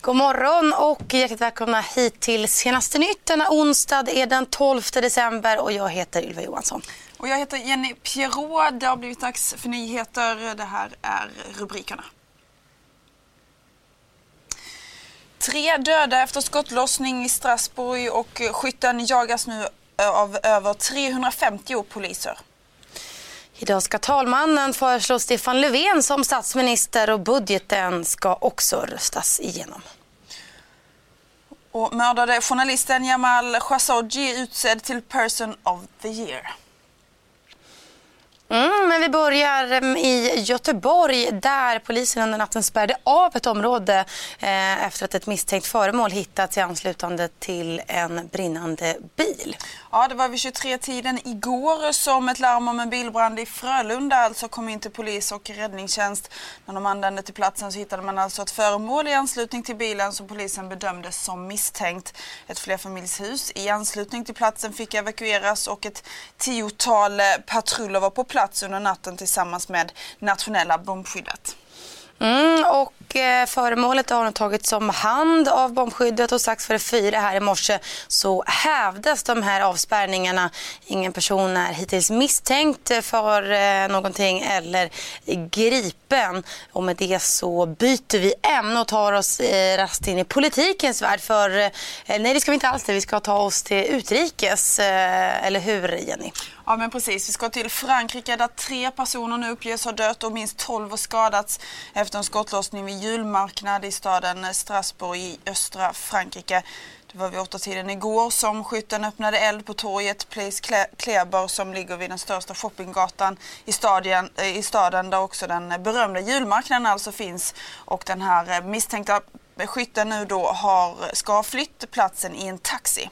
God morgon och hjärtligt välkomna hit till Senaste nytt. Denna onsdag är den 12 december och jag heter Ylva Johansson. Och jag heter Jenny Pierrot. Det har blivit dags för nyheter. Det här är rubrikerna. Tre döda efter skottlossning i Strasbourg och skytten jagas nu eh, av över 350 poliser. Idag ska talmannen föreslå Stefan Löfven som statsminister och budgeten ska också röstas igenom. Och mördade journalisten Jamal Khashoggi utsedd till Person of the Year. Mm, men vi börjar mm, i Göteborg där polisen under natten spärrade av ett område eh, efter att ett misstänkt föremål hittats i anslutande till en brinnande bil. Ja, det var vid 23-tiden igår som ett larm om en bilbrand i Frölunda alltså kom in till polis och räddningstjänst. När de anlände till platsen så hittade man alltså ett föremål i anslutning till bilen som polisen bedömde som misstänkt. Ett flerfamiljshus i anslutning till platsen fick evakueras och ett tiotal eh, patruller var på plats under natten tillsammans med nationella bombskyddet. Mm, och Eh, föremålet har tagits om hand av bombskyddet och strax före fyra här i morse så hävdes de här avspärrningarna. Ingen person är hittills misstänkt för eh, någonting eller gripen. Och med det så byter vi ämne och tar oss eh, rast in i politikens värld. För nej, det ska vi inte alls det. Vi ska ta oss till utrikes, eller hur Jenny? Ja men precis, vi ska till Frankrike där tre personer nu uppges ha dött och minst 12 har skadats efter en skottlossning vid julmarknad i staden Strasbourg i östra Frankrike. Det var vid åtta tiden igår som skytten öppnade eld på torget Place Kleber som ligger vid den största shoppinggatan i stadien, eh, i staden där också den berömda julmarknaden alltså finns. Och den här eh, misstänkta skytten nu då har, ska ha flytt platsen i en taxi.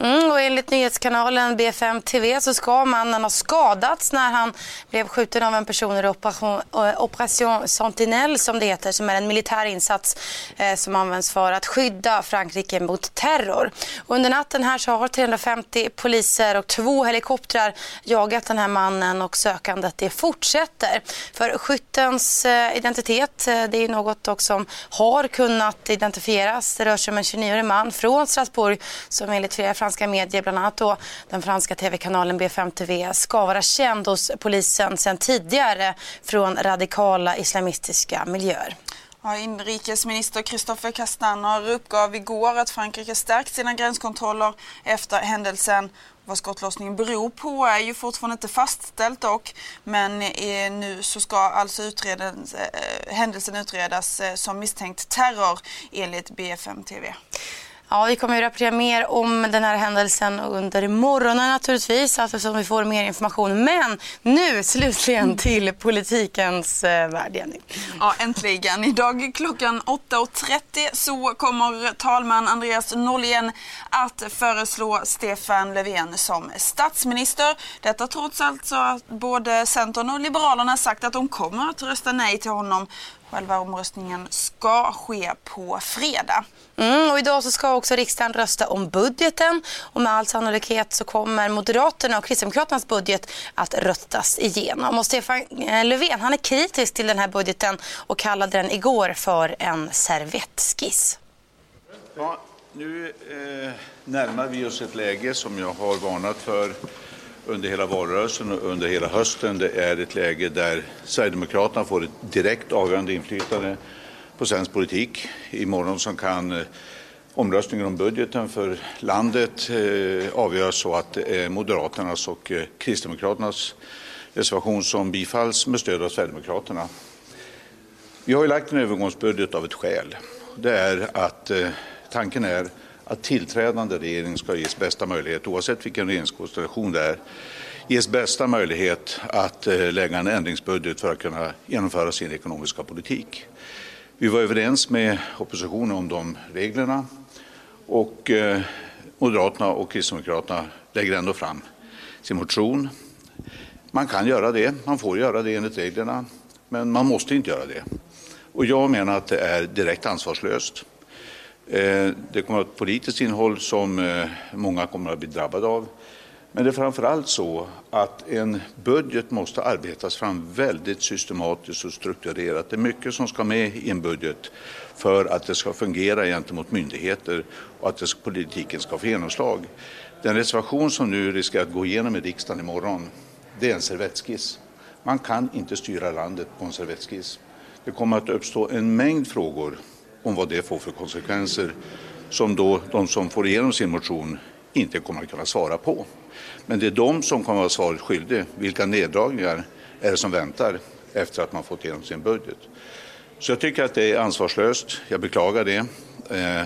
Mm, och enligt nyhetskanalen BFM TV så ska mannen ha skadats när han blev skjuten av en person i Operation, eh, Operation Sentinelle som det heter, som är en militär insats eh, som används för att skydda Frankrike mot terror. Och under natten här så har 350 poliser och två helikoptrar jagat den här mannen och sökandet det fortsätter. För skyttens eh, identitet, eh, det är något också som har kunnat identifieras. Det rör sig om en 29-årig man från Strasbourg som enligt flera franska medier, bland annat då den franska tv-kanalen B5 TV, ska vara känd hos polisen sedan tidigare från radikala islamistiska miljöer. Ja, inrikesminister Christopher Castaner uppgav igår att Frankrike stärkt sina gränskontroller efter händelsen. Vad skottlossningen beror på är ju fortfarande inte fastställt dock. Men eh, nu så ska alltså utredens, eh, händelsen utredas eh, som misstänkt terror enligt BFM TV. Ja, vi kommer att rapportera mer om den här händelsen under morgonen naturligtvis, eftersom vi får mer information. Men nu slutligen till politikens eh, värld, Jenny. Ja, äntligen. Idag klockan 8.30 så kommer talman Andreas Norlén att föreslå Stefan Löfven som statsminister. Detta trots alltså att både Centern och Liberalerna sagt att de kommer att rösta nej till honom Själva omröstningen ska ske på fredag. Mm, och idag så ska också riksdagen rösta om budgeten och med all sannolikhet så kommer Moderaterna och Kristdemokraternas budget att röstas igenom. Och Stefan eh, Löfven han är kritisk till den här budgeten och kallade den igår för en servettskiss. Ja, nu eh, närmar vi oss ett läge som jag har varnat för under hela valrörelsen och under hela hösten. Det är ett läge där Sverigedemokraterna får ett direkt avgörande inflytande på svensk politik. Imorgon som kan eh, omröstningen om budgeten för landet eh, avgöras så att det är Moderaternas och Kristdemokraternas reservation som bifalls med stöd av Sverigedemokraterna. Vi har ju lagt en övergångsbudget av ett skäl. Det är att tanken är att tillträdande regering ska ges bästa möjlighet, oavsett vilken regeringskonstellation det är, ges bästa möjlighet att lägga en ändringsbudget för att kunna genomföra sin ekonomiska politik. Vi var överens med oppositionen om de reglerna och eh, Moderaterna och Kristdemokraterna lägger ändå fram sin motion. Man kan göra det, man får göra det enligt reglerna, men man måste inte göra det. Och jag menar att det är direkt ansvarslöst. Eh, det kommer att ha ett politiskt innehåll som eh, många kommer att bli drabbade av. Men det är framför allt så att en budget måste arbetas fram väldigt systematiskt och strukturerat. Det är mycket som ska med i en budget för att det ska fungera gentemot myndigheter och att politiken ska få genomslag. Den reservation som nu riskerar att gå igenom i riksdagen imorgon, det är en servettskiss. Man kan inte styra landet på en servettskiss. Det kommer att uppstå en mängd frågor om vad det får för konsekvenser som då de som får igenom sin motion inte kommer att kunna svara på. Men det är de som kommer att vara svaret skyldiga. Vilka neddragningar är det som väntar efter att man fått igenom sin budget? Så jag tycker att det är ansvarslöst. Jag beklagar det. Eh,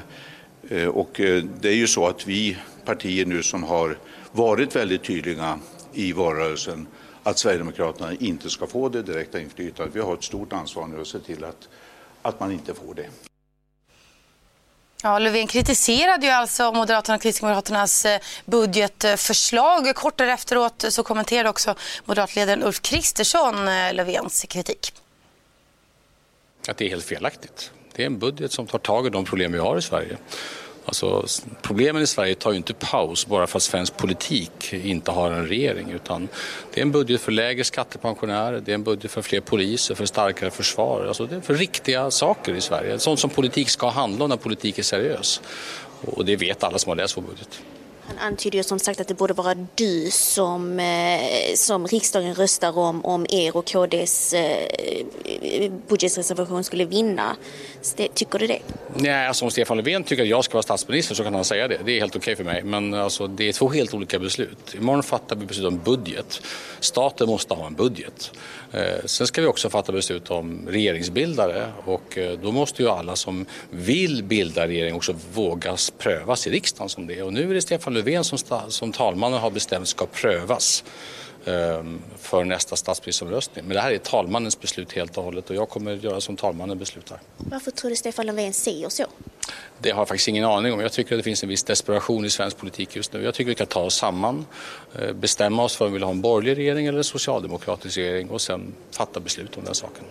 eh och eh, det är ju så att vi partier nu som har varit väldigt tydliga i valrörelsen att Sverigedemokraterna inte ska få det direkta inflytandet. Vi har ett stort ansvar nu att se till att, att man inte får det. Ja, Löfven kritiserade ju alltså Moderaterna och Kristdemokraternas eh, budgetförslag. Kort efteråt så kommenterade också moderatledaren Ulf Kristersson eh, Löfvens kritik. Att det är helt felaktigt. Det är en budget som tar tag i de problem vi har i Sverige. Alltså, problemen i Sverige tar ju inte paus bara för att svensk politik inte har en regering utan det är en budget för lägre skattepensionärer, det är en budget för fler poliser, för starkare försvar. Alltså det är för riktiga saker i Sverige. Sånt som politik ska handla om när politik är seriös. Och det vet alla som har läst vår budget. Han antyder ju som sagt att det borde vara du som, eh, som riksdagen röstar om om er och KDs eh, budgetreservation skulle vinna. Tycker du det? Nej, alltså om Stefan Löfven tycker att jag ska vara statsminister så kan han säga det. Det är helt okej okay för mig. Men alltså, det är två helt olika beslut. Imorgon fattar vi beslut om budget. Staten måste ha en budget. Eh, sen ska vi också fatta beslut om regeringsbildare och då måste ju alla som vill bilda regering också vågas prövas i riksdagen som det. Och nu är det Stefan Löfven som, som talmannen har bestämt ska prövas ehm, för nästa statsministeromröstning. Men det här är talmannens beslut helt och hållet och jag kommer göra som talmannen beslutar. Varför tror du Stefan Löfven säger så? Det har jag faktiskt ingen aning om. Jag tycker att det finns en viss desperation i svensk politik just nu. Jag tycker vi kan ta oss samman, eh, bestämma oss för om vi vill ha en borgerlig regering eller en socialdemokratisk regering och sen fatta beslut om den saken.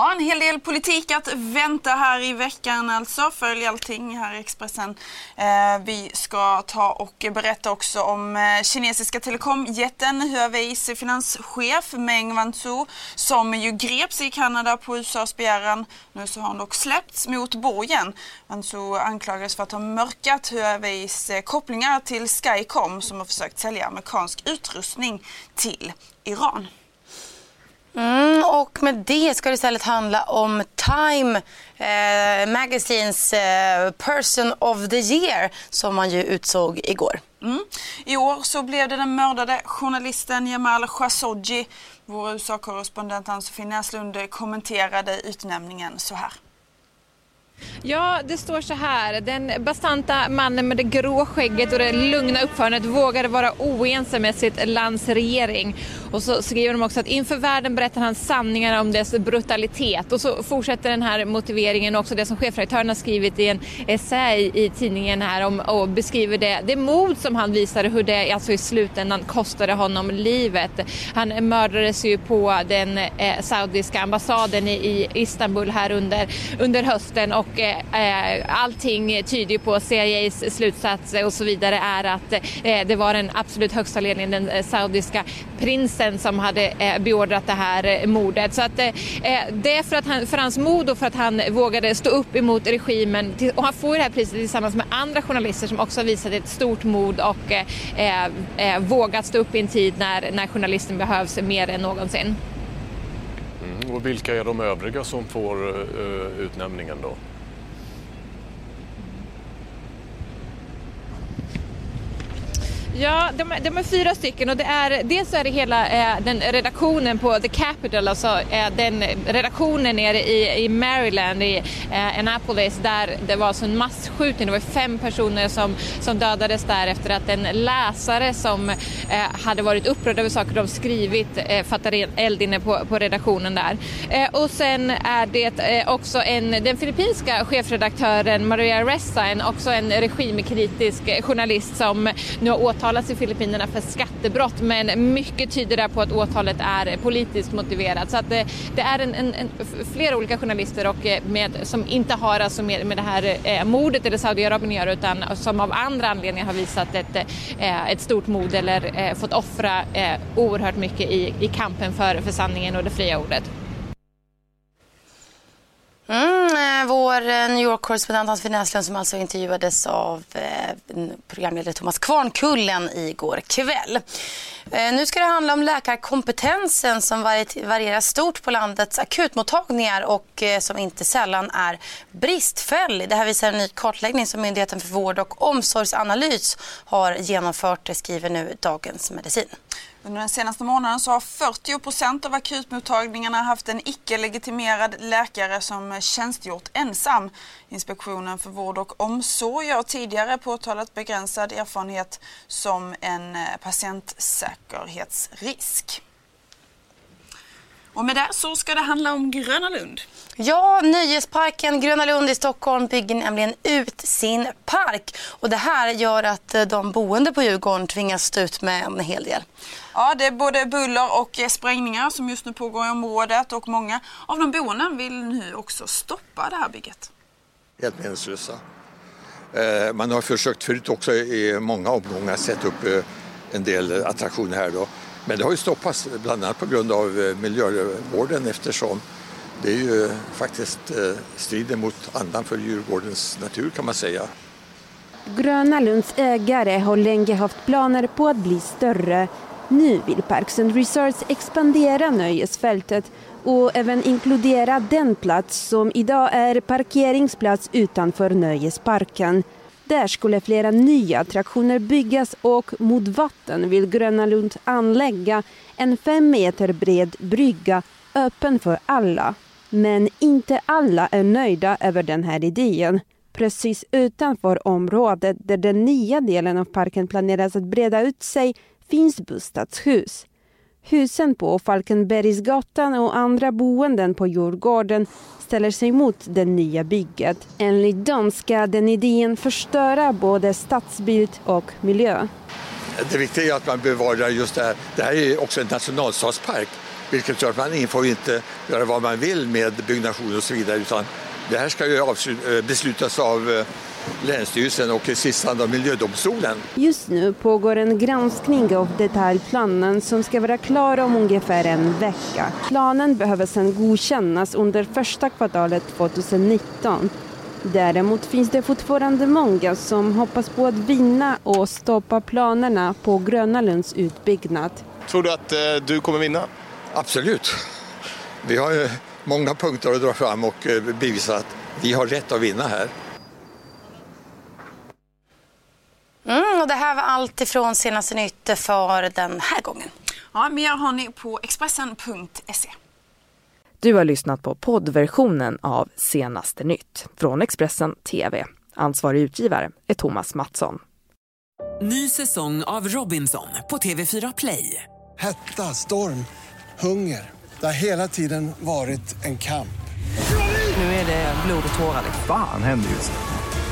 Ja, en hel del politik att vänta här i veckan alltså. Följ allting här i Expressen. Eh, vi ska ta och berätta också om eh, kinesiska telekomjätten Huaweis finanschef Meng Wanzhou som ju greps i Kanada på USAs begäran. Nu så har han dock släppts mot borgen. Wanzhou anklagades för att ha mörkat Huaweis eh, kopplingar till Skycom som har försökt sälja amerikansk utrustning till Iran. Mm, och med det ska det istället handla om Time eh, Magazines eh, Person of the Year som man ju utsåg igår. Mm. I år så blev det den mördade journalisten Jamal Khashoggi. Vår USA-korrespondent Ann-Sofie Näslund kommenterade utnämningen så här. Ja, det står så här. Den bastanta mannen med det grå skägget och det lugna uppförandet vågade vara oense med sitt lands regering. Och så skriver de också att inför världen berättar han sanningar om dess brutalitet. Och så fortsätter den här motiveringen också det som chefredaktören har skrivit i en essä i tidningen här om och beskriver det, det mod som han visade hur det alltså i slutändan kostade honom livet. Han mördades ju på den eh, saudiska ambassaden i, i Istanbul här under, under hösten och och eh, allting tyder på CIAs slutsats och så vidare är att eh, det var den absolut högsta ledningen, den eh, saudiska prinsen som hade eh, beordrat det här eh, mordet. Så att eh, eh, det är för, att han, för hans mod och för att han vågade stå upp emot regimen och han får det här priset tillsammans med andra journalister som också visat ett stort mod och vågat stå upp i en tid när, när journalisten behövs mer än någonsin. Mm, och vilka är de övriga som får utnämningen då? Ja, de, de, är fyra stycken och det är, dels är det hela eh, den redaktionen på The Capital, alltså eh, den redaktionen nere i, i Maryland, i eh, Annapolis, där det var så en massskjutning. Det var fem personer som, som dödades där efter att en läsare som eh, hade varit upprörd över saker de skrivit eh, fattade eld inne på, på redaktionen där. Eh, och sen är det eh, också en, den filippinska chefredaktören Maria Ressa, en, också en regimkritisk eh, journalist som nu har åtalas i Filippinerna för skattebrott men mycket tyder där på att åtalet är politiskt motiverat. Så att det, det är en, en, en, flera olika journalister och eh, med, som inte har alltså med, med det här eh, mordet eller Saudiarabien att göra utan som av andra anledningar har visat ett, eh, ett stort mod eller eh, fått offra eh, oerhört mycket i, i kampen för, för sanningen och det fria ordet. Mm, eh, vår eh, New York-korrespondent Hans Näslund som alltså intervjuades av eh, programledare Thomas Kvarnkullen igår kväll. Eh, nu ska det handla om läkarkompetensen som varierar stort på landets akutmottagningar och eh, som inte sällan är bristfällig. Det här visar en ny kartläggning som Myndigheten för vård och omsorgsanalys har genomfört, det skriver nu Dagens Medicin. Under den senaste månaden så har 40 procent av akutmottagningarna haft en icke-legitimerad läkare som tjänstgjort ensam. Inspektionen för vård och omsorg har tidigare påtalat begränsad erfarenhet som en patientsäkerhetsrisk. Och med det så ska det handla om Gröna Lund. Ja, Nöjesparken Gröna Lund i Stockholm bygger nämligen ut sin park. Och det här gör att eh, de boende på Djurgården tvingas stå ut med en hel del. Ja, det är både buller och eh, sprängningar som just nu pågår i området och många av de boende vill nu också stoppa det här bygget. Helt meningslösa. Eh, man har försökt förut också i många omgångar sätta upp en del attraktioner här då. Men det har ju stoppats bland annat på grund av eh, miljövården eftersom det är ju faktiskt eh, strider mot andan för Djurgårdens natur kan man säga. Gröna Lunds ägare har länge haft planer på att bli större. Nu vill Parks and Resorts expandera nöjesfältet och även inkludera den plats som idag är parkeringsplats utanför nöjesparken. Där skulle flera nya attraktioner byggas och mot vatten vill Gröna Lund anlägga en fem meter bred brygga öppen för alla. Men inte alla är nöjda över den här idén. Precis utanför området där den nya delen av parken planeras att breda ut sig finns bostadshus. Husen på Falkenbergsgatan och andra boenden på Djurgården ställer sig mot det nya bygget. Enligt dem ska den idén förstöra både stadsbild och miljö. Det viktiga är att man bevarar just det här. Det här är också en nationalstadspark vilket gör att man får inte göra vad man vill med byggnation och så vidare utan det här ska ju eh, beslutas av eh, Länsstyrelsen och i sista hand av Miljödomstolen. Just nu pågår en granskning av detaljplanen som ska vara klar om ungefär en vecka. Planen behöver sedan godkännas under första kvartalet 2019. Däremot finns det fortfarande många som hoppas på att vinna och stoppa planerna på Gröna Lunds utbyggnad. Tror du att eh, du kommer vinna? Absolut. Vi har många punkter att dra fram och eh, bevisa att vi har rätt att vinna här. Mm, och det här var allt ifrån senaste nytt för den här gången. Ja, mer har ni på Expressen.se. Du har lyssnat på poddversionen av Senaste nytt från Expressen TV. Ansvarig utgivare är Thomas Mattsson. Ny säsong av Robinson på TV4 Play. Hetta, storm, hunger. Det har hela tiden varit en kamp. Nu är det blod och tårar. Fan händer just det.